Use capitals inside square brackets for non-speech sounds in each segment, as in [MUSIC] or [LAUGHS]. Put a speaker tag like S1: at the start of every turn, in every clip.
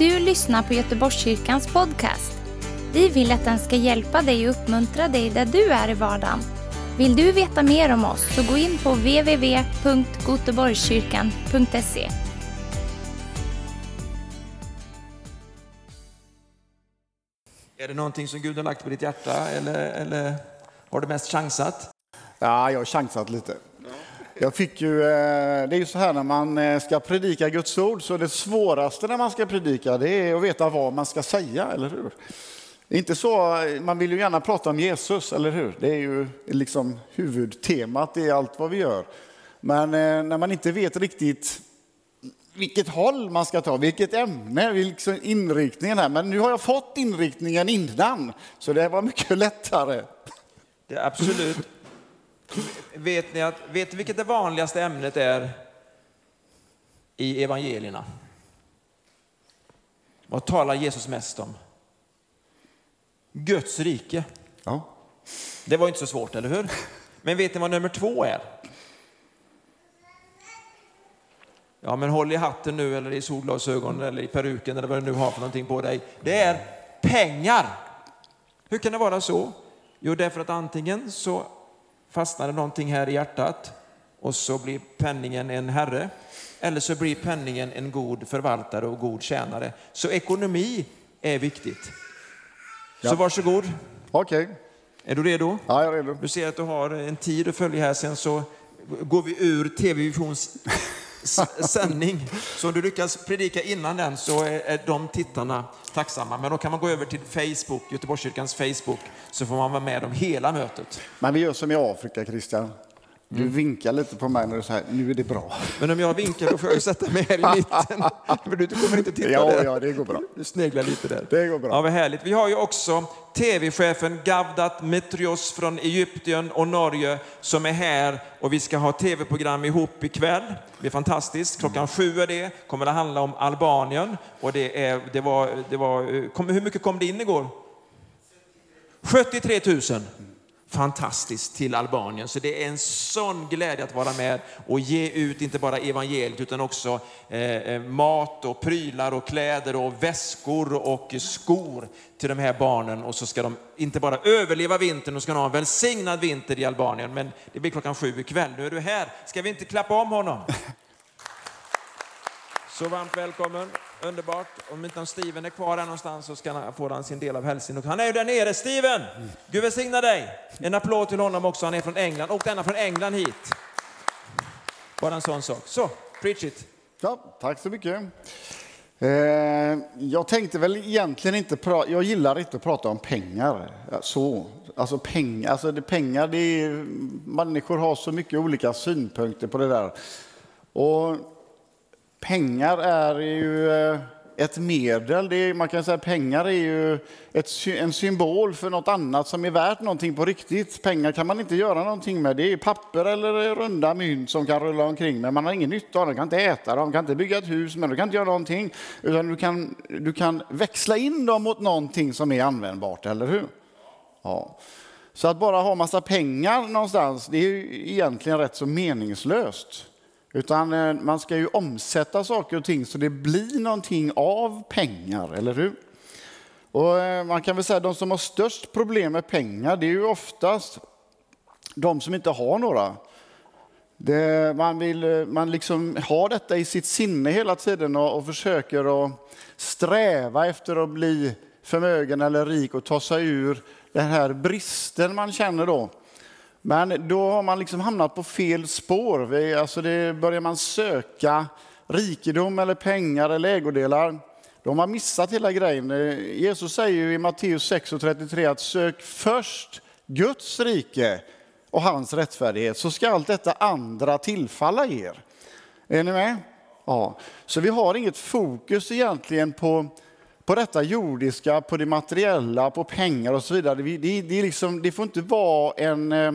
S1: du lyssnar på Göteborgskyrkans podcast. Vi vill att den ska hjälpa dig och uppmuntra dig där du är i vardagen. Vill du veta mer om oss så gå in på www.goteborgskyrkan.se.
S2: Är det någonting som Gud har lagt på ditt hjärta eller, eller har du mest chansat?
S3: Ja, jag har chansat lite. Jag fick ju, eh, det är ju så här när man eh, ska predika Guds ord, så det svåraste när man ska predika det är att veta vad man ska säga, eller hur? Det är inte så, man vill ju gärna prata om Jesus, eller hur? Det är ju liksom huvudtemat i allt vad vi gör. Men eh, när man inte vet riktigt vilket håll man ska ta, vilket ämne, vilken inriktningen är. Men nu har jag fått inriktningen innan, så det var mycket [LAUGHS] lättare.
S2: Det är absolut. Vet ni att, vet ni vilket det vanligaste ämnet är i evangelierna? Vad talar Jesus mest om? Guds rike.
S3: Ja.
S2: Det var inte så svårt, eller hur? Men vet ni vad nummer två är? Ja, men håll i hatten nu, eller i solglasögonen, eller i peruken, eller vad du nu har för någonting på dig. Det är pengar. Hur kan det vara så? Jo, därför att antingen så fastnar det någonting här i hjärtat och så blir penningen en herre, eller så blir penningen en god förvaltare och god tjänare. Så ekonomi är viktigt. Så
S3: Ja.
S2: varsågod.
S3: Okej,
S2: Är du redo?
S3: ja, jag är redo.
S2: Du ser att du har en tid att följa här, sen så går vi ur TV-visions sändning. Så om du lyckas predika innan den så är de tittarna tacksamma. Men då kan man gå över till Facebook, Göteborgskyrkans Facebook, så får man vara med om hela mötet.
S3: Men vi gör som i Afrika, Christian. Du vinkar lite på mig när du säger nu är det bra.
S2: Men om jag vinkar då får jag sätta mig här i [LAUGHS] mitten. För du kommer inte titta
S3: Ja,
S2: där.
S3: ja, det går bra.
S2: Du sneglar lite där.
S3: Det går bra.
S2: Ja, vad härligt. Vi har ju också tv-chefen Gavdat Metrios från Egypten och Norge som är här och vi ska ha tv-program ihop ikväll. Det är fantastiskt. Klockan sju är det. Kommer det handla om Albanien och det, är, det var, det var, kom, hur mycket kom det in igår? 73 000. Fantastiskt till Albanien. Så det är en sån glädje att vara med och ge ut inte bara evangeliet utan också eh, eh, mat och prylar och kläder och väskor och skor till de här barnen. Och så ska de inte bara överleva vintern, de ska ha en välsignad vinter i Albanien. Men det blir klockan sju ikväll. Nu är du här. Ska vi inte klappa om honom? [LAUGHS] Så varmt välkommen, underbart. Om inte Steven är kvar här någonstans så ska han, får han sin del av hälsningen. Han är ju där nere, Steven! Gud välsigna dig! En applåd till honom också, han är från England. Och denna från England hit. Bara en sån sak. Så, preach it.
S3: Ja, tack så mycket. Eh, jag tänkte väl egentligen inte prata, jag gillar inte att prata om pengar. Så, alltså pengar, alltså det, pengar, det är, människor har så mycket olika synpunkter på det där. Och Eh, pengar är ju ett medel, det är, man kan säga att pengar är ju ett, en symbol för något annat som är värt någonting på riktigt. Pengar kan man inte göra någonting med, det är papper eller runda mynt som kan rulla omkring men man har ingen nytta av dem, du kan inte äta dem, du kan inte bygga ett hus, men du kan inte göra någonting. Utan du kan, du kan växla in dem mot någonting som är användbart, eller hur? Ja. Så att bara ha massa pengar någonstans, det är ju egentligen rätt så meningslöst. Utan eh, man ska ju omsätta saker och ting så det blir någonting av pengar, eller hur? Och eh, man kan väl säga att de som har störst problem med pengar, det är ju oftast de som inte har några. Det, man vill eh, man liksom ha detta i sitt sinne hela tiden och, och försöker att sträva efter att bli förmögen eller rik och ta sig ur den här bristen man känner då. Men då har man liksom hamnat på fel spår. Vi- Alltså det börjar man söka rikedom eller pengar eller ägodelar, då har man missat hela grejen. Eh, Jesus säger ju i Matteus 6.33 att sök först Guds rike och hans rättfärdighet så ska allt detta andra tillfalla er. Är ni med? Ja. Så vi har inget fokus egentligen på, på detta jordiska, på det materiella, på pengar och så vidare. Det, det, är liksom, det får inte vara en, eh,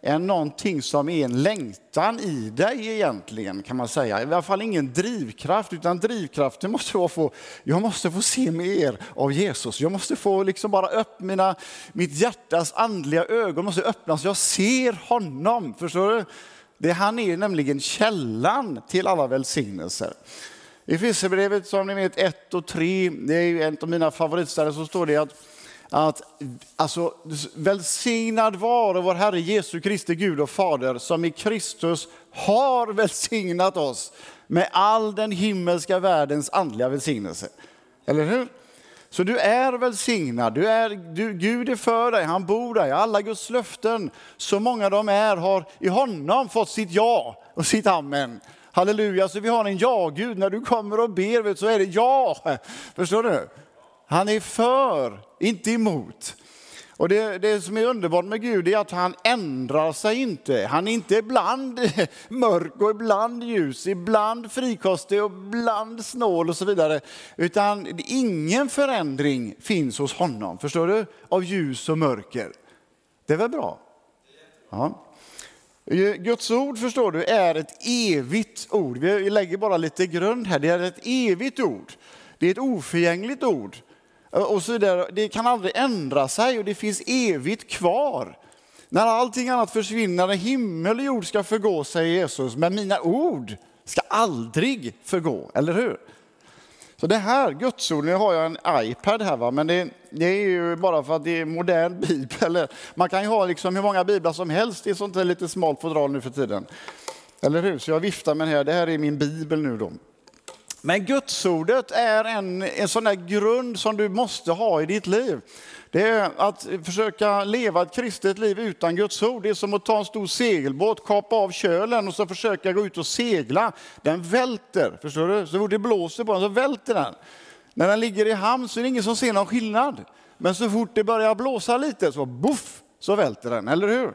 S3: en någonting som är en längtan i dig egentligen, kan man säga. I alla fall ingen drivkraft, utan drivkraften måste vara få, jag måste få se mer av Jesus. Jag måste få liksom bara upp mina, mitt hjärtas andliga ögon måste öppnas, så jag ser honom. Förstår du? Det, han är nämligen källan till alla välsignelser. I Efesierbrevet som ni vet 1 och 3, det är ju en av mina favoritställen, så står det att, att alltså, välsignad vare vår Herre Jesu Kristi Gud och Fader som i Kristus har välsignat oss med all den himmelska världens andliga välsignelse. Eller hur? Så du är välsignad, du är, du, Gud är för dig, han bor där. Alla Guds löften, så många de är, har i honom fått sitt ja och sitt amen. Halleluja, så vi har en ja-Gud. När du kommer och ber så är det ja. Förstår du? Han är för, inte emot. Och det, det som är underbart med Gud är att han ändrar sig inte. Han är inte ibland [LAUGHS] mörk och ibland ljus, ibland frikostig och ibland snål och så vidare. Utan ingen förändring finns hos honom, förstår du? Av ljus och mörker. Det är väl bra? Ja. Guds ord förstår du är ett evigt ord. Vi lägger bara lite grund här. Det är ett evigt ord. Det är ett oförgängligt ord. Eh, och så vidare. Det kan aldrig ändra sig och det finns evigt kvar. När allting annat försvinner, när himmel och jord ska förgå, säger Jesus, men mina ord ska aldrig förgå, eller hur? Så det här, Gudsorden, nu har jag en iPad här, va? men det, det, är ju bara för att det är modern bibel. Man kan ju ha liksom hur många biblar som helst i sånt här lite smalt fodral nu för tiden. Eller hur? Så jag viftar med den här, det här är min bibel nu då. Men Gudsordet är en, en sån där grund som du måste ha i ditt liv. Det är att försöka leva ett kristet liv utan Guds ord. Det är som att ta en stor segelbåt, kapa av kölen och så försöka gå ut och segla. Den välter, förstår du? Så fort det blåser på den så välter den. När den ligger i hamn så är det ingen som ser någon skillnad. Men så fort det börjar blåsa lite så boff, så välter den, eller hur?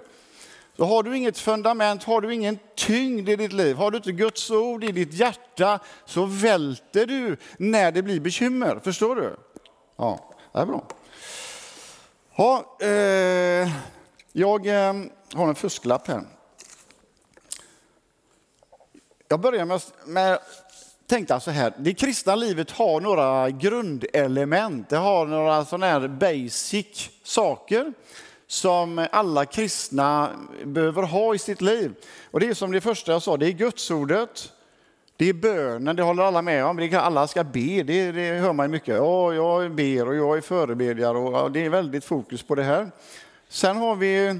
S3: Så har du inget fundament, har du ingen tyngd i ditt liv, har du inte Guds ord i ditt hjärta så välter du när det blir bekymmer. Förstår du? Ja, det är bra. Ja, eh, jag eh, har en fusklapp här. Jag börjar med, med tänkte så här, det kristna livet har några grundelement, det har några sådana här basic saker som alla kristna behöver ha i sitt liv. Och det är som det första jag sa, det är Gudsordet, det är bönen, det håller alla med om. Det alla ska be, det, det hör man mycket. Ja, jag ber och jag är förebedjare och det är väldigt fokus på det här. Sen har vi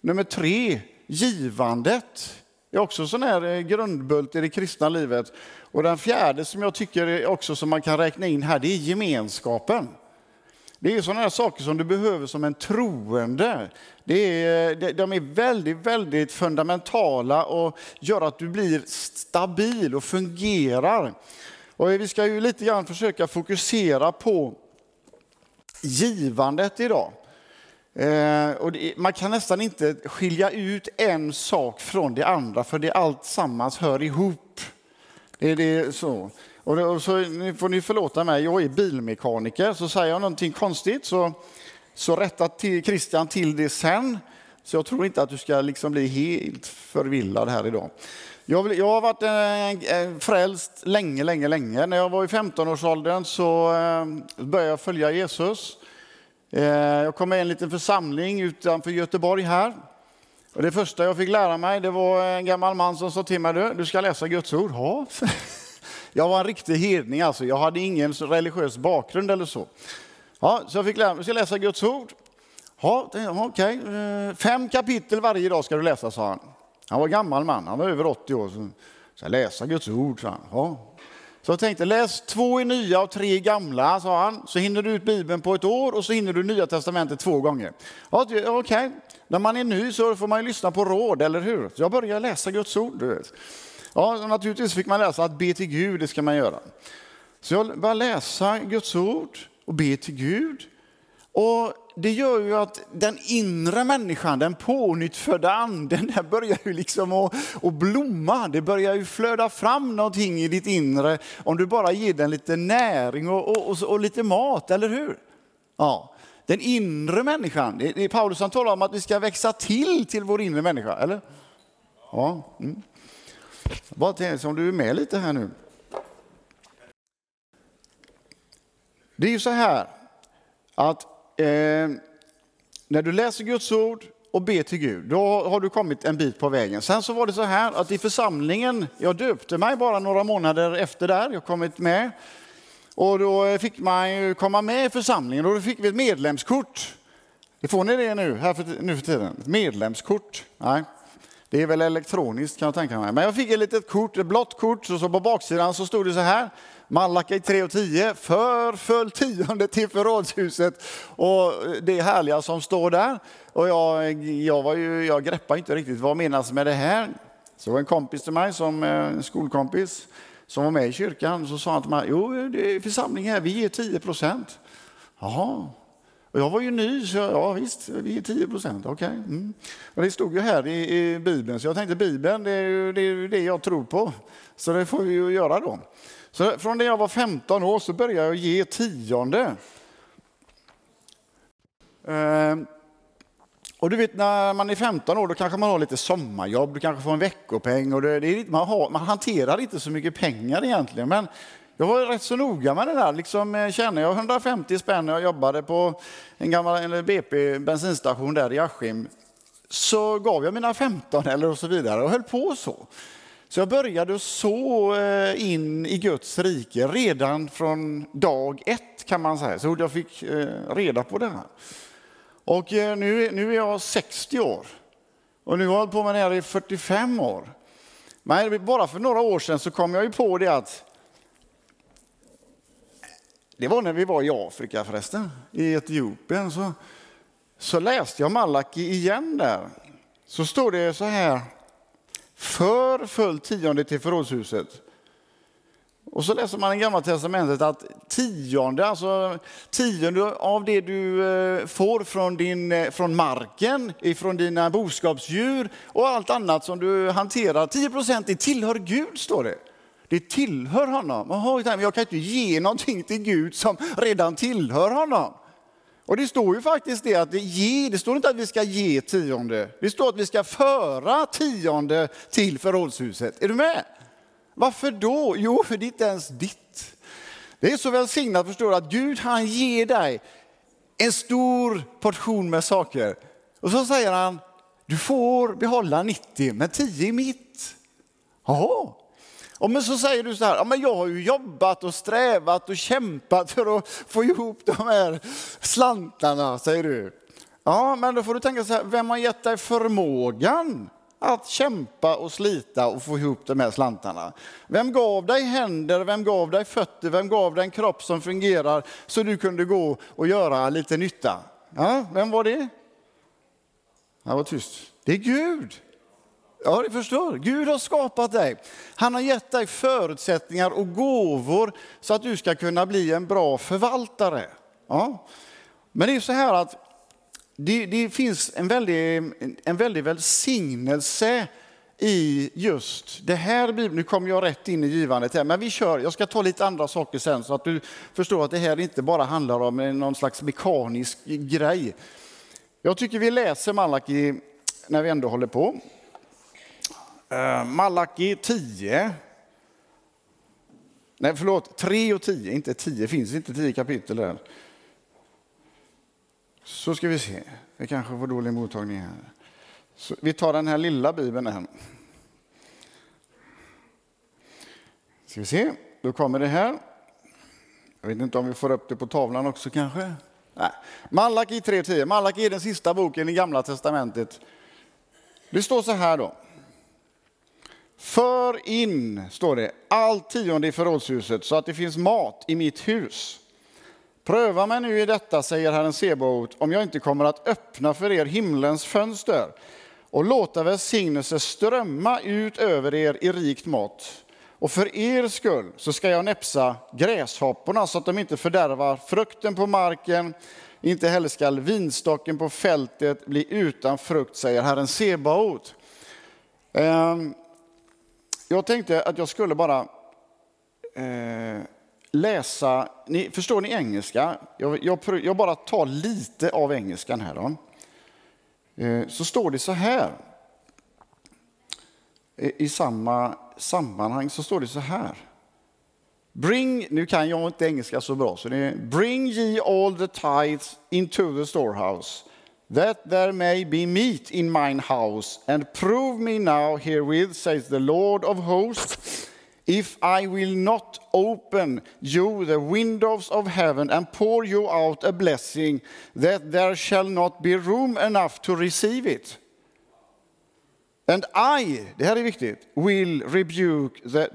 S3: nummer tre, givandet. Det är också sån här eh, grundbult i det kristna livet. Och den fjärde som jag tycker också som man kan räkna in här, det är gemenskapen. Det är sådana här saker som du behöver som en troende. Det är, de är väldigt, väldigt fundamentala och gör att du blir stabil och fungerar. Och vi ska ju lite grann försöka fokusera på givandet idag. Eh, och det, man kan nästan inte skilja ut en sak från det andra, för det allt sammans hör ihop. Det är det så. Och, det, och så nu får ni förlåta mig, jag är bilmekaniker, så säger jag någonting konstigt så, så rättar till Christian till det sen. Så jag tror inte att du ska liksom bli helt förvillad här idag. Jag, jag har varit eh, frälst länge, länge, länge. När jag var i 15-årsåldern så eh, började jag följa Jesus. Eh, jag kom med i en liten församling utanför Göteborg här. Och det första jag fick lära mig det var en gammal man som sa till mig, du, du ska läsa Guds ord. Ja. [LAUGHS] Jag var en riktig hedning, alltså. jag hade ingen religiös bakgrund eller så. Ja, så jag fick lära mig, ska läsa Guds ord. Ja, okej. Okay. Fem kapitel varje dag ska du läsa, sa han. Han var gammal man, han var över 80 år. Så, så läsa Guds ord, sa han. Ja. Så jag tänkte, läs två i nya och tre i gamla, sa han. Så hinner du ut Bibeln på ett år och så hinner du Nya Testamentet två gånger. Ja, Okej, okay. när man är ny så får man ju lyssna på råd, eller hur? Så jag började läsa Guds ord. Du vet. Ja, naturligtvis fick man läsa att be till Gud, det ska man göra. Så jag började läsa Guds ord och be till Gud. Och det gör ju att den inre människan, den pånyttfödda anden, den börjar ju liksom att, att blomma. Det börjar ju flöda fram någonting i ditt inre om du bara ger den lite näring och, och, och, och lite mat, eller hur? Ja, den inre människan. Det, är Paulus som talar om att vi ska växa till till vår inre människa, eller? Ja. Mm. Bara tänk om du är med lite här nu. Det är ju så här att eh, när du läser Guds ord och ber till Gud. Då har du kommit en bit på vägen. Sen så var det så här att i församlingen, jag döpte mig bara några månader efter där, jag kommit med. Och då fick man ju komma med i församlingen och då fick vi ett medlemskort. Får ni det nu, här för, nu för tiden? Ett medlemskort? Nej. Det är väl elektroniskt kan jag tänka mig. Men jag fick ett litet kort, ett blått kort, och så på baksidan så stod det så här. Malaki 3 och 10, för full tionde till förrådshuset. Och det härliga som står där. Och jag, jag, var ju, jag greppade inte riktigt vad menas med det här. Så en kompis till mig, som eh, en skolkompis, som var med i kyrkan, så sa han till mig, jo det är församling här, vi ger 10 procent. Jaha, och jag var ju ny, så jag, ja visst, vi är 10 procent, okej. Okay. Mm. det stod ju här i, i, Bibeln, så jag tänkte Bibeln, det är ju det, är det jag tror på. Så det får vi ju göra då. Så från det jag var 15 år så började jag ge tionde. Ehm. Och du vet när man är 15 år då kanske man har lite sommarjobb, du kanske får en veckopeng och det, det är, man, har, man hanterar inte så mycket pengar egentligen. Men jag var rätt så noga med det där. Liksom, eh, tjänade jag 150 spänn när jag jobbade på en gammal BP bensinstation där i Askim så gav jag mina 15 eller och så vidare och höll på så. Så jag började så eh, in i Guds rike redan från dag ett kan man säga. Så jag fick eh, reda på det här. Och eh, nu, nu är jag 60 år och nu har jag hållit på med det här i 45 år. Men bara för några år sedan så kom jag ju på det att det var när vi var i Afrika förresten, i Etiopien. Så, så läste jag Malaki igen där. Så står det så här. För full tionde till förrådshuset. Och så läser man i Gamla testamentet att tionde, alltså tionde av det du eh, får från, din, eh, från marken, från dina boskapsdjur och allt annat som du hanterar, 10 procent, det tillhör Gud, står det. Det tillhör honom. jag kan inte ge någonting till Gud som redan tillhör honom. Och det står ju faktiskt det att det, ge, det står inte att vi ska ge tionde. Det står att vi ska föra tionde till förrådshuset. Är du med? Varför då? Jo, för det är inte ens ditt. Det är så välsignat förstår du, att Gud han ger dig en stor portion med saker. Och så säger han, du får behålla 90, men 10 är mitt. Jaha, och men så säger du så här, ja, men jag har ju jobbat och strävat och kämpat för att få ihop de här slantarna, säger du. Ja, men då får du tänka så här, vem har gett dig förmågan att kämpa och slita och få ihop de här slantarna? Vem gav dig händer, vem gav dig fötter, vem gav dig en kropp som fungerar så du kunde gå och göra lite nytta? Ja, vem var det? Han var tyst. Det är Gud. Ja, det förstår. Gud har skapat dig. Han har gett dig förutsättningar och gåvor så att du ska kunna bli en bra förvaltare. Ja. Men det är så här att det, det finns en väldig, en väldig välsignelse i just det här. Nu kommer jag rätt in i givandet här, men vi kör. Jag ska ta lite andra saker sen så att du förstår att det här inte bara handlar om någon slags mekanisk grej. Jag tycker vi läser Malaki när vi ändå håller på. Eh, Malaki 10. Nej, förlåt, 3 och 10, inte 10. finns inte 10 kapitel där. Så ska vi se. Vi kanske får dålig mottagning här. Så vi tar den här lilla bibeln här. Ska vi se, då kommer det här. Jag vet inte om vi får upp det på tavlan också kanske. Nej. Malaki 3.10. Malaki är den sista boken i Gamla testamentet. Det står så här då. För in, står det, allt tionde i förrådshuset så att det finns mat i mitt hus. Pröva mig nu i detta, säger Herren Sebaot, om jag inte kommer att öppna för er himlens fönster och låta välsignelse strömma ut över er i rikt mått. Och för er skull så ska jag näpsa gräshopporna så att de inte fördärvar frukten på marken, inte heller skall vinstocken på fältet bli utan frukt, säger Herren Sebaot. Ehm, jag tänkte att jag skulle bara eh, läsa, ni, förstår ni engelska? Jag, jag, jag, bara tar lite av engelskan här. Då. Eh, så står det så här. I samma sammanhang så står det så här. Bring, nu kan jag inte engelska så bra, så det är Bring ye all the tithes into the storehouse that there may be meat in mine house, and prove me now herewith, says the Lord of hosts, if I will not open you the windows of heaven and pour you out a blessing, that there shall not be room enough to receive it. And I, det här är viktigt, will rebuke the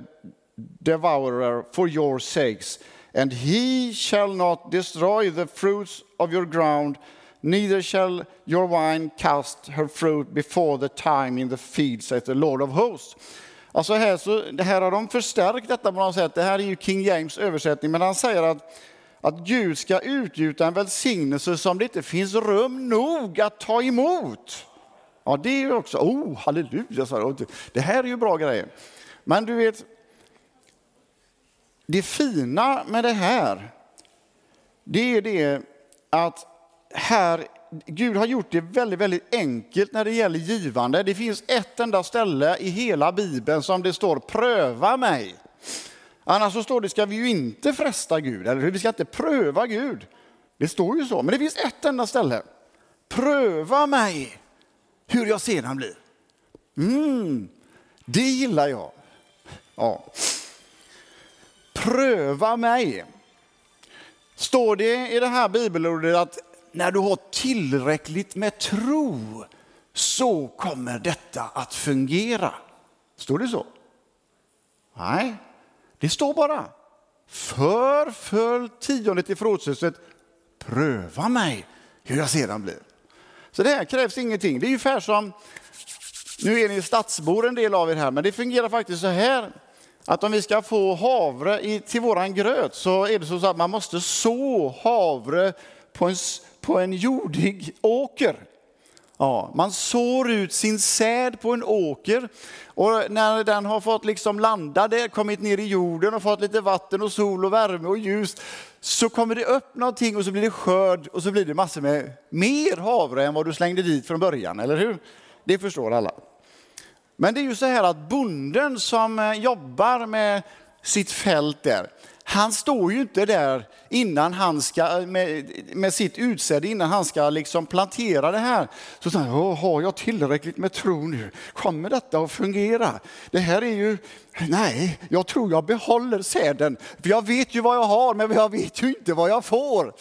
S3: devourer for your sakes, and he shall not destroy the fruits of your ground, neither shall your wine cast her fruit before the time in the field, says the Lord of hosts. Alltså här, så, här har de förstärkt detta på något sätt. Det här är ju King James översättning, men han säger att, att Gud ska utgjuta en välsignelse som det inte finns rum nog att ta emot. Ja, det är ju också, oh halleluja, det här är ju bra grejer. Men du vet, det fina med det här, det är det att här, Gud har gjort det väldigt, väldigt enkelt när det gäller givande. Det finns ett enda ställe i hela Bibeln som det står pröva mig. Annars så står det ska vi ju inte fresta Gud, eller hur? Vi ska inte pröva Gud. Det står ju så, men det finns ett enda ställe. Pröva mig hur jag sedan blir. Mm, det gillar jag. Ja. Pröva mig. Står det i det här bibelordet att när du har tillräckligt med tro så kommer detta att fungera. Står det så? Nej, det står bara för tiondet i till förrådshuset, pröva mig hur jag sedan blir. Så det här krävs ingenting. Det är ungefär som, nu är ni stadsbor en del av er här, men det fungerar faktiskt så här att om vi ska få havre i, till våran gröt så är det så att man måste så havre på en, på en jordig åker. Ja, man sår ut sin säd på en åker och när den har fått liksom landa där, kommit ner i jorden och fått lite vatten och sol och värme och ljus så kommer det upp någonting och så blir det skörd och så blir det massor med mer havre än vad du slängde dit från början, eller hur? Det förstår alla. Men det är ju så här att bonden som eh, jobbar med sitt fält där, han står ju inte där innan han ska, med, med sitt utsäde, innan han ska liksom plantera det här. Så säger han, har jag tillräckligt med tro nu? Kommer detta att fungera? Det här är ju, nej, jag tror jag behåller säden. För jag vet ju vad jag har, men jag vet ju inte vad jag får.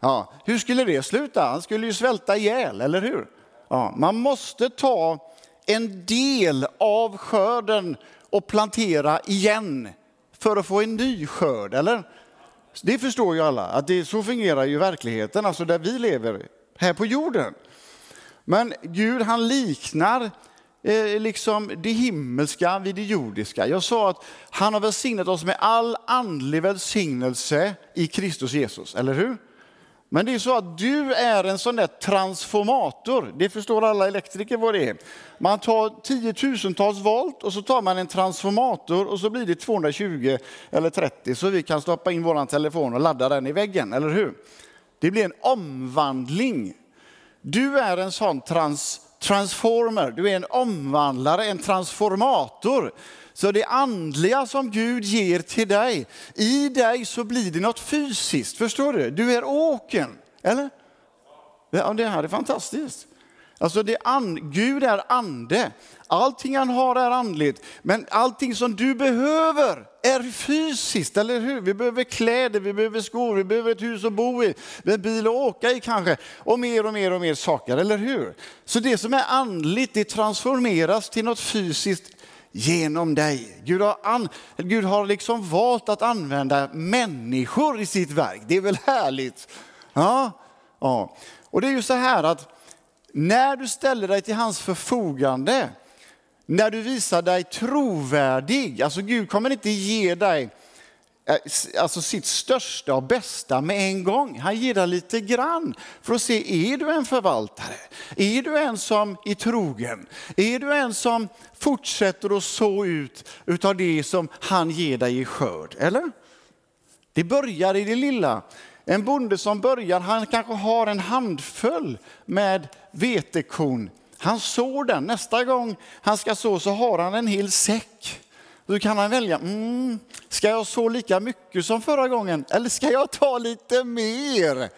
S3: Ja, hur skulle det sluta? Han skulle ju svälta ihjäl, eller hur? Ja, man måste ta en del av skörden och plantera igen för att få en ny skörd, eller? Det förstår ju alla, att det, så fungerar ju verkligheten, alltså där vi lever, här på jorden. Men Gud han liknar eh, liksom det himmelska vid det jordiska. Jag sa att han har välsignat oss med all andlig välsignelse i Kristus Jesus, eller hur? Men det är så att du är en sån där transformator. Det förstår alla elektriker vad det är. Man tar tiotusentals volt och så tar man en transformator och så blir det 220 eller 30 så vi kan stoppa in vår telefon och ladda den i väggen, eller hur? Det blir en omvandling. Du är en sån trans, transformer, du är en omvandlare, en transformator. Så det andliga som Gud ger till dig, i dig så blir det något fysiskt. Förstår du? Du är åken, eller? Ja, det här är fantastiskt. Alltså det and, Gud är ande. Allting han har är andligt. Men allting som du behöver är fysiskt, eller hur? Vi behöver kläder, vi behöver skor, vi behöver ett hus att bo i, en bil att åka i kanske. Och mer och mer och mer saker, eller hur? Så det som är andligt, det transformeras till något fysiskt genom dig. Gud har, an, Gud har liksom valt att använda människor i sitt verk. Det är väl härligt? Ja, ja. Och det är ju så här att när du ställer dig till hans förfogande, när du visar dig trovärdig, alltså Gud kommer inte ge dig Eh, alltså sitt största och bästa med en gång. Han ger dig lite grann för att se, är du en förvaltare? Är du en som är trogen? Är du en som fortsätter att så ut utav det som han ger dig i skörd? Eller? Det börjar i det lilla. En bonde som börjar, han kanske har en handfull med vetekorn. Han sår den. Nästa gång han ska så så har han en hel säck. Då kan han välja, mm, ska jag så lika mycket som förra gången eller ska jag ta lite mer?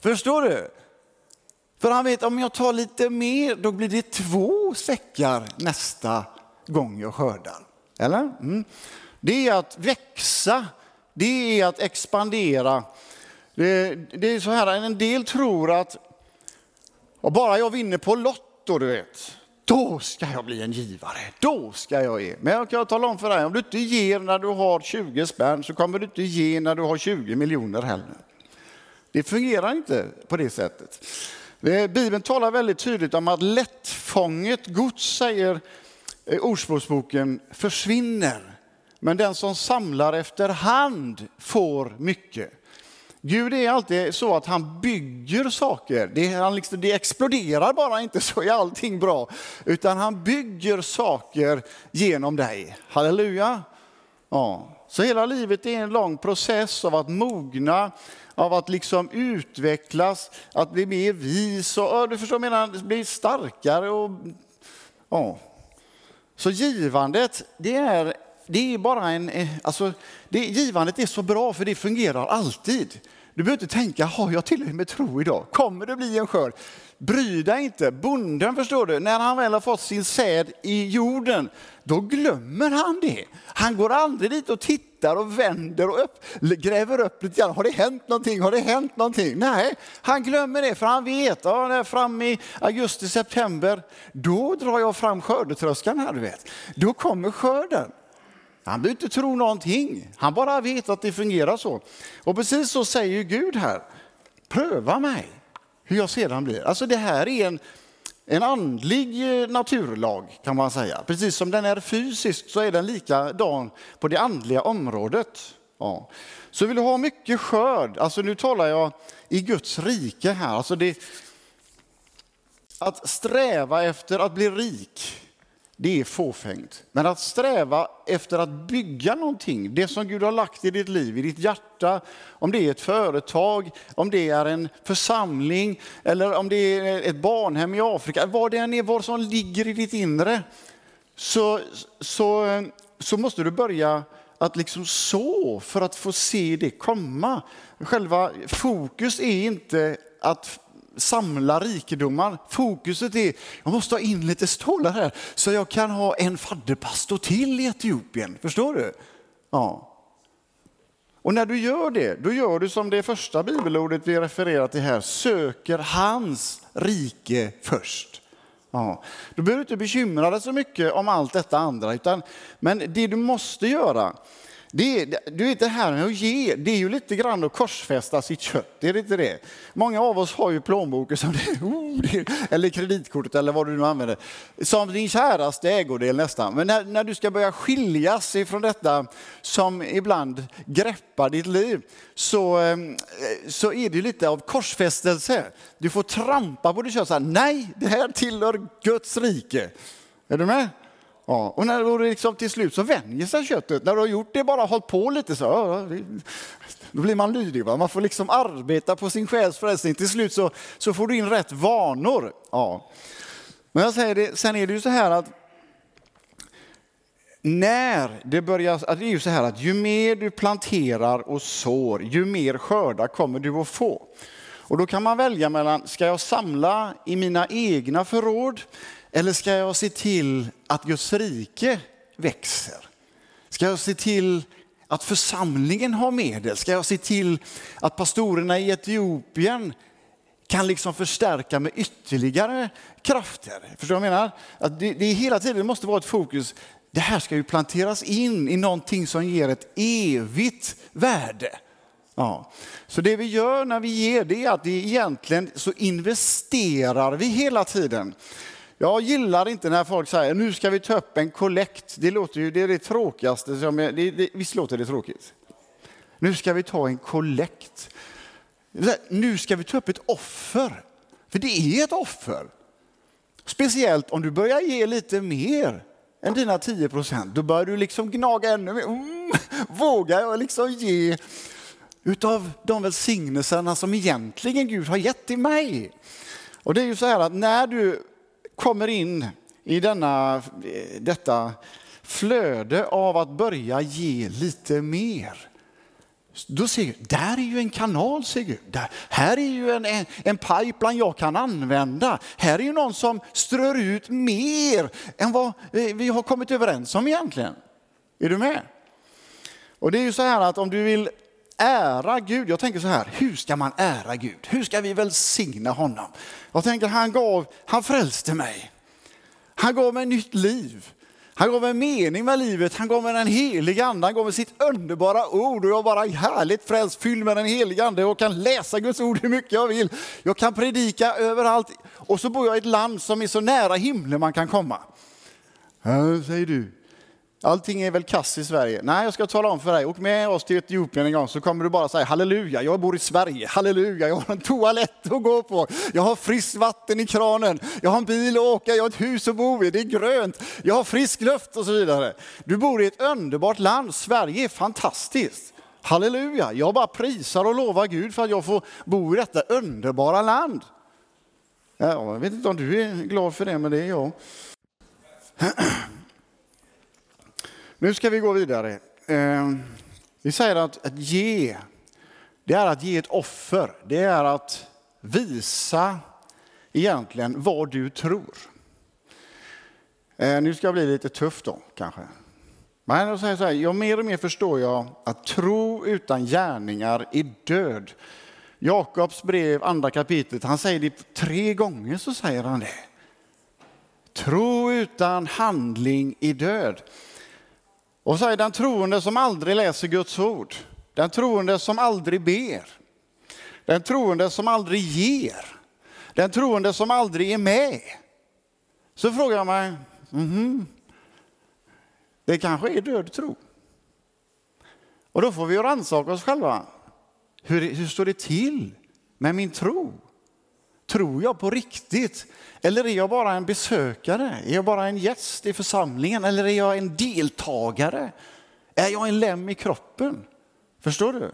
S3: Förstår du? För han vet om jag tar lite mer, då blir det två säckar nästa gång jag skördar. Eller? Mm. Det är att växa, det är att expandera. Det, det är så här, en del tror att och bara jag vinner på Lotto, du vet, då ska jag bli en givare. Då ska jag ge. Men jag kan tala om för dig, om du inte ger när du har 20 spänn så kommer du inte ge när du har 20 miljoner heller. Det fungerar inte på det sättet. Eh, Bibeln talar väldigt tydligt om att lättfånget gods, säger eh, Ordspråksboken, försvinner. Men den som samlar efter hand får mycket. Gud är alltid så att han bygger saker. Det, han liksom, det exploderar bara inte så är allting bra. Utan han bygger saker genom dig. Halleluja! Ja. Så hela livet är en lång process av att mogna, av att liksom utvecklas, att bli mer vis och du förstår, menar, bli starkare. Och, ja. Så givandet, det är, det är bara en... Eh, alltså, det, givandet är så bra för det fungerar alltid. Du behöver inte tänka, har jag tillräckligt med tro idag? Kommer det bli en skörd? Bry dig inte. Bonden, förstår du, när han väl har fått sin säd i jorden, då glömmer han det. Han går aldrig dit och tittar och vänder och upp, gräver upp lite grann. Har det hänt någonting? Har det hänt någonting? Nej, han glömmer det för han vet, ja, fram i augusti, september, då drar jag fram skördetröskan här, du vet. Då kommer skörden. Han behöver inte tro någonting. Han bara vet att det fungerar så. Och precis så säger Gud här. Pröva mig hur jag sedan blir. Alltså det här är en, en andlig eh, naturlag kan man säga. Precis som den är fysisk så är den likadan på det andliga området. Ja. Så vill du ha mycket skörd, alltså nu talar jag i Guds rike här. Alltså det, att sträva efter att bli rik, det är fåfängt. Men att sträva efter att bygga någonting, det som Gud har lagt i ditt liv, i ditt hjärta, om det är ett företag, om det är en församling eller om det är ett barnhem i Afrika, vad det än är, vad som ligger i ditt inre, så, så, så måste du börja att liksom så för att få se det komma. Själva fokus är inte att samla rikedomar. Fokuset är, jag måste ha in lite stålar här så jag kan ha en fadderpastor till i Etiopien. Förstår du? Ja. Och när du gör det, då gör du som det första bibelordet vi refererar till här, söker hans rike först. Ja. Då behöver du inte bekymra dig så mycket om allt detta andra, utan, men det du måste göra, det är, du vet det här med att ge, det är ju lite grann att korsfästa sitt kött, är det inte det? Många av oss har ju plånboken som [LAUGHS] det, oh, eller kreditkortet eller vad du nu använder, som din käraste ägodel nästan. Men när, när du ska börja skiljas ifrån detta som ibland greppar ditt liv, så, ehm, så är det lite av korsfästelse. Du får trampa på ditt kött, så här, nej, det här tillhör Guds rike. Är du med? Ja, och när du liksom till slut så vänjer sig köttet. När du har gjort det, bara hållit på lite så, då blir man lydig. Va? Man får liksom arbeta på sin själs frälsning. Till slut så, så får du in rätt vanor. Ja. Men jag säger det, sen är det ju så här att när det börjar, det är ju så här att ju mer du planterar och sår, ju mer skördar kommer du att få. Och då kan man välja mellan, ska jag samla i mina egna förråd eller ska jag se till att Guds rike växer? Ska jag se till att församlingen har medel? Ska jag se till att pastorerna i Etiopien kan liksom förstärka med ytterligare krafter? Förstår du vad jag menar? Att det, det hela tiden måste vara ett fokus. Det här ska ju planteras in i någonting som ger ett evigt värde. Ja. Så det vi gör när vi ger det är att vi egentligen så investerar vi hela tiden. Jag gillar inte när folk säger nu ska vi ta upp en kollekt. Det låter ju det är det tråkigaste. Som jag, det, det, visst låter det tråkigt? Nu ska vi ta en kollekt. Nu ska vi ta upp ett offer. För det är ett offer. Speciellt om du börjar ge lite mer än dina 10 procent. Då börjar du liksom gnaga ännu mer. Mm, vågar jag liksom ge utav de välsignelserna som egentligen Gud har gett till mig? Och det är ju så här att när du kommer in i denna, detta flöde av att börja ge lite mer Då ser Gud, där är ju en kanal, ser Gud. Där, här är ju en, en, en pipeline jag kan använda. Här är ju någon som strör ut mer än vad eh, vi har kommit överens om egentligen. Är du med? Och det är ju så här att om du vill ära Gud, jag tänker så här, hur ska man ära Gud? Hur ska vi välsigna honom? Jag tänker han gav, han frälste mig. Han gav mig nytt liv. Han gav mig mening med livet, han gav mig den heliga ande, han gav mig sitt underbara ord och jag bara är härligt frälst, fylld med den heliga ande och kan läsa Guds ord hur mycket jag vill. Jag kan predika överallt och så bor jag i ett land som är så nära himlen man kan komma. Ja, säger du, Allting är väl kass i Sverige. Nej, jag ska tala om för dig. Åk med oss till Etiopien en gång så kommer du bara säga halleluja, jag bor i Sverige. Halleluja, jag har en toalett att gå på. Jag har friskt vatten i kranen. Jag har en bil att åka, jag har ett hus att bo i, det är grönt. Jag har frisk luft och så vidare. Du bor i ett underbart land. Sverige är fantastiskt. Halleluja, jag bara prisar och lovar Gud för att jag får bo i detta underbara land. Ja, jag vet inte om du är glad för det, men det är jag. [CLEARS THROAT] Nu ska vi gå vidare. Ehm, vi säger att, att ge, det är att ge ett offer. Det är att visa egentligen vad du tror. Ehm, nu ska jag bli lite tuff då kanske. Men jag säger så här, jag mer och mer förstår jag att tro utan gärningar är död. Jakobs brev, andra kapitlet, han säger det tre gånger så säger han det. Tro utan handling är död. Och så är den troende som aldrig läser Guds ord, den troende som aldrig ber, den troende som aldrig ger, den troende som aldrig är med. Så frågar jag mig, mm -hmm, det kanske är död tro. Och då får vi rannsaka oss själva. Hur, hur står det till med min tro? Tror jag på riktigt? Eller är jag bara en besökare? Är jag bara en gäst i församlingen? Eller är jag en deltagare? Är jag en lem i kroppen? Förstår du?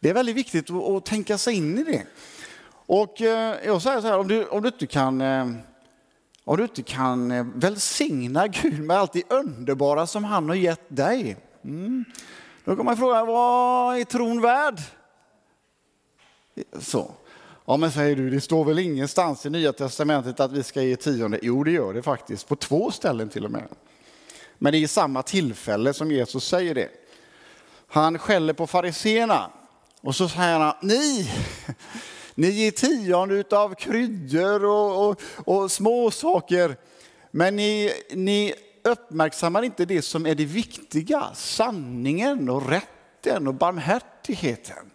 S3: Det är väldigt viktigt att, tänka sig in i det. Och eh, jag säger så här, om du, om du inte kan eh, om du inte kan eh, välsigna Gud med allt det underbara som han har gett dig. Mm. Då kan man fråga, vad är tron värd? Så. Ja, men säger du, det står väl ingenstans i Nya Testamentet att vi ska ge tionde? Jo, det gör det faktiskt, på två ställen till och med. Men det är i samma tillfälle som Jesus säger det. Han skäller på fariseerna och så säger han, ni, ni ger tionde av kryddor och, och, och småsaker, men ni, ni uppmärksammar inte det som är det viktiga, sanningen och rätten och barmhärtigheten.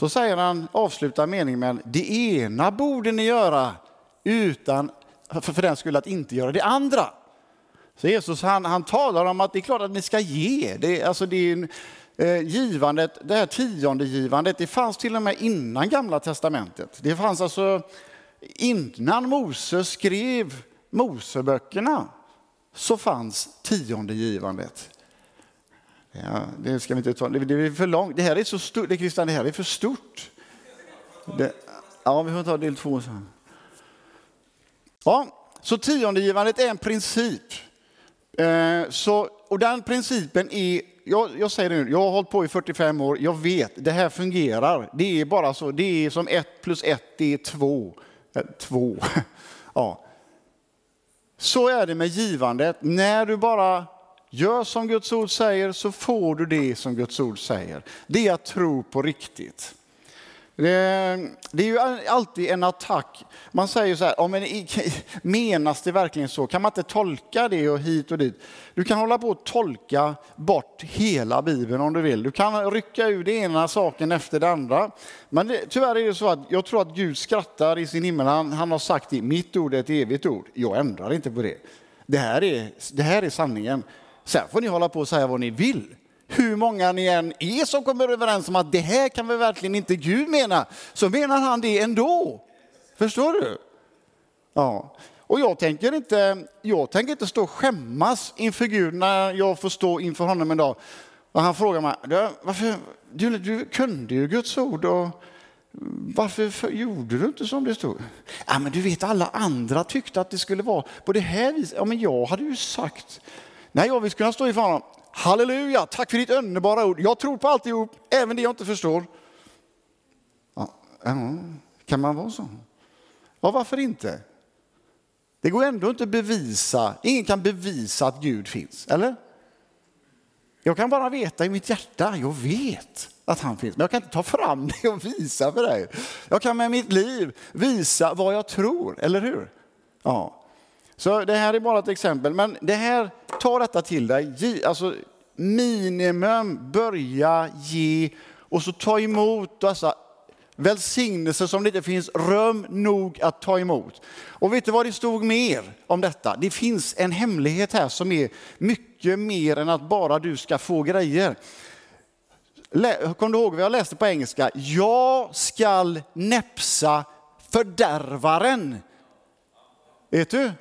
S3: Så säger han, avslutar meningen med det ena borde ni göra utan för, för den skull att inte göra det andra. Så Jesus han, han talar om att det är klart att ni ska ge. Det, alltså det är, en, eh, givandet, det här tionde givandet, det fanns till och med innan Gamla Testamentet. Det fanns alltså innan Mose skrev Moseböckerna så fanns tionde givandet. Ja, det ska vi inte ta. Det är för långt. Det här är så stort. Det, Christian, det här är för stort. Det, ja, vi får ta del två sen. Ja, så tiondegivandet är en princip. Eh, så, och den principen är, jag, jag säger det nu, jag har hållit på i 45 år, jag vet, det här fungerar. Det är bara så, det är som ett plus ett, det är två. Eh, två. [LAUGHS] ja. Så är det med givandet. När du bara Gör som Guds ord säger så får du det som Guds ord säger. Det är att tro på riktigt. Det, är ju alltid en attack. Man säger så här, men [LAUGHS] menas det verkligen så? Kan man inte tolka det och hit och dit? Du kan hålla på och tolka bort hela Bibeln om du vill. Du kan rycka ur det ena saken efter det andra. Men det, tyvärr är det så att jag tror att Gud skrattar i sin himmel. Han, han har sagt det, mitt ord är ett evigt ord. Jag ändrar inte på det. Det här är, det här är sanningen. Sen får ni hålla på och säga vad ni vill. Hur många ni än är som kommer överens om att det här kan vi verkligen inte Gud mena, så menar han det ändå. Förstår du? Ja. Och jag tänker, inte, jag tänker inte stå och skämmas inför Gud när jag får stå inför honom en dag. Och han frågar mig, varför, du, du kunde ju Guds ord och varför gjorde du inte som det stod? Ja, men du vet, alla andra tyckte att det skulle vara på det här viset. Ja, men jag hade ju sagt Nej, jag vill kunna stå ifrån honom. halleluja, tack för ditt underbara ord. Jag tror på alltihop, även det jag inte förstår. Ja, kan man vara så? Ja, varför inte? Det går ändå inte att bevisa, ingen kan bevisa att Gud finns, eller? Jag kan bara veta i mitt hjärta, jag vet att han finns, men jag kan inte ta fram det och visa för dig. Jag kan med mitt liv visa vad jag tror, eller hur? Ja. Så det här är bara ett exempel, men det här, ta detta till dig. Alltså, minimum, börja ge och så ta emot dessa välsignelser som det inte finns rum nog att ta emot. Och vet du vad det stod mer om detta? Det finns en hemlighet här som är mycket mer än att bara du ska få grejer. Kom du ihåg vad jag läste på engelska? Jag skall näpsa fördärvaren. Vet du?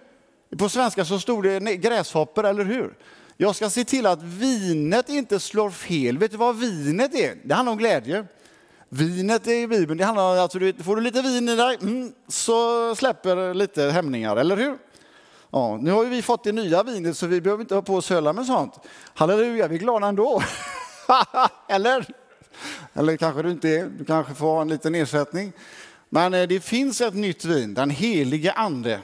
S3: På svenska så stod det gräshoppor, eller hur? Jag ska se till att vinet inte slår fel. Vet du vad vinet är? Det handlar om glädje. Vinet i Bibeln, det handlar om alltså, får du lite vin i dig mm, så släpper lite hämningar, eller hur? Ja, nu har vi fått det nya vinet så vi behöver inte ha på oss söla med sånt. Halleluja, vi är glada ändå. [LAUGHS] eller? Eller kanske du inte är, du kanske får ha en liten ersättning. Men eh, det finns ett nytt vin, den helige ande.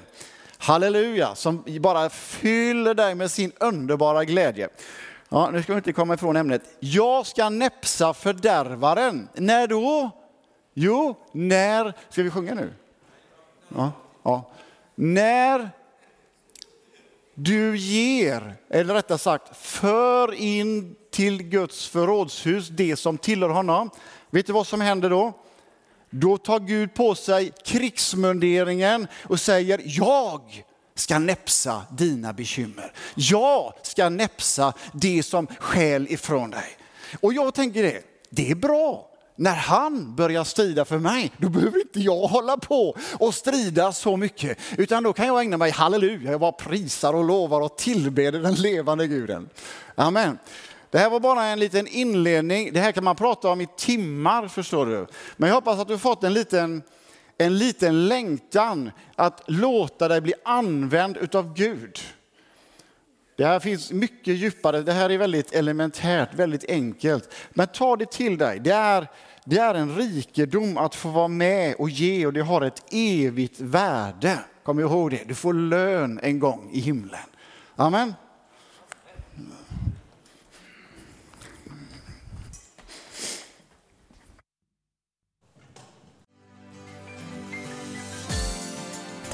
S3: Halleluja, som bara fyller dig med sin underbara glädje. Ja, nu ska vi inte komma ifrån ämnet. Jag ska näpsa fördärvaren. När då? Jo, när... Ska vi sjunga nu? Ja, ja. När du ger, eller rättare sagt för in till Guds förrådshus det som tillhör honom. Vet du vad som händer då? Då tar Gud på sig krigsmunderingen och säger jag ska näpsa dina bekymmer. Jag ska näpsa det som skäl ifrån dig. Och jag tänker det, det är bra. När han börjar strida för mig, då behöver inte jag hålla på och strida så mycket. Utan då kan jag ägna mig halleluja, jag bara prisar och lovar och tillbeder den levande guden. Amen. Det här var bara en liten inledning. Det här kan man prata om i timmar, förstår du. Men jag hoppas att du fått en liten en liten längtan att låta dig bli använd av Gud. Det här finns mycket djupare, det här är väldigt elementärt, väldigt enkelt. Men ta det till dig. Det är, det är en rikedom att få vara med och ge och det har ett evigt värde. Kom ihåg det, du får lön en gång i himlen. Amen.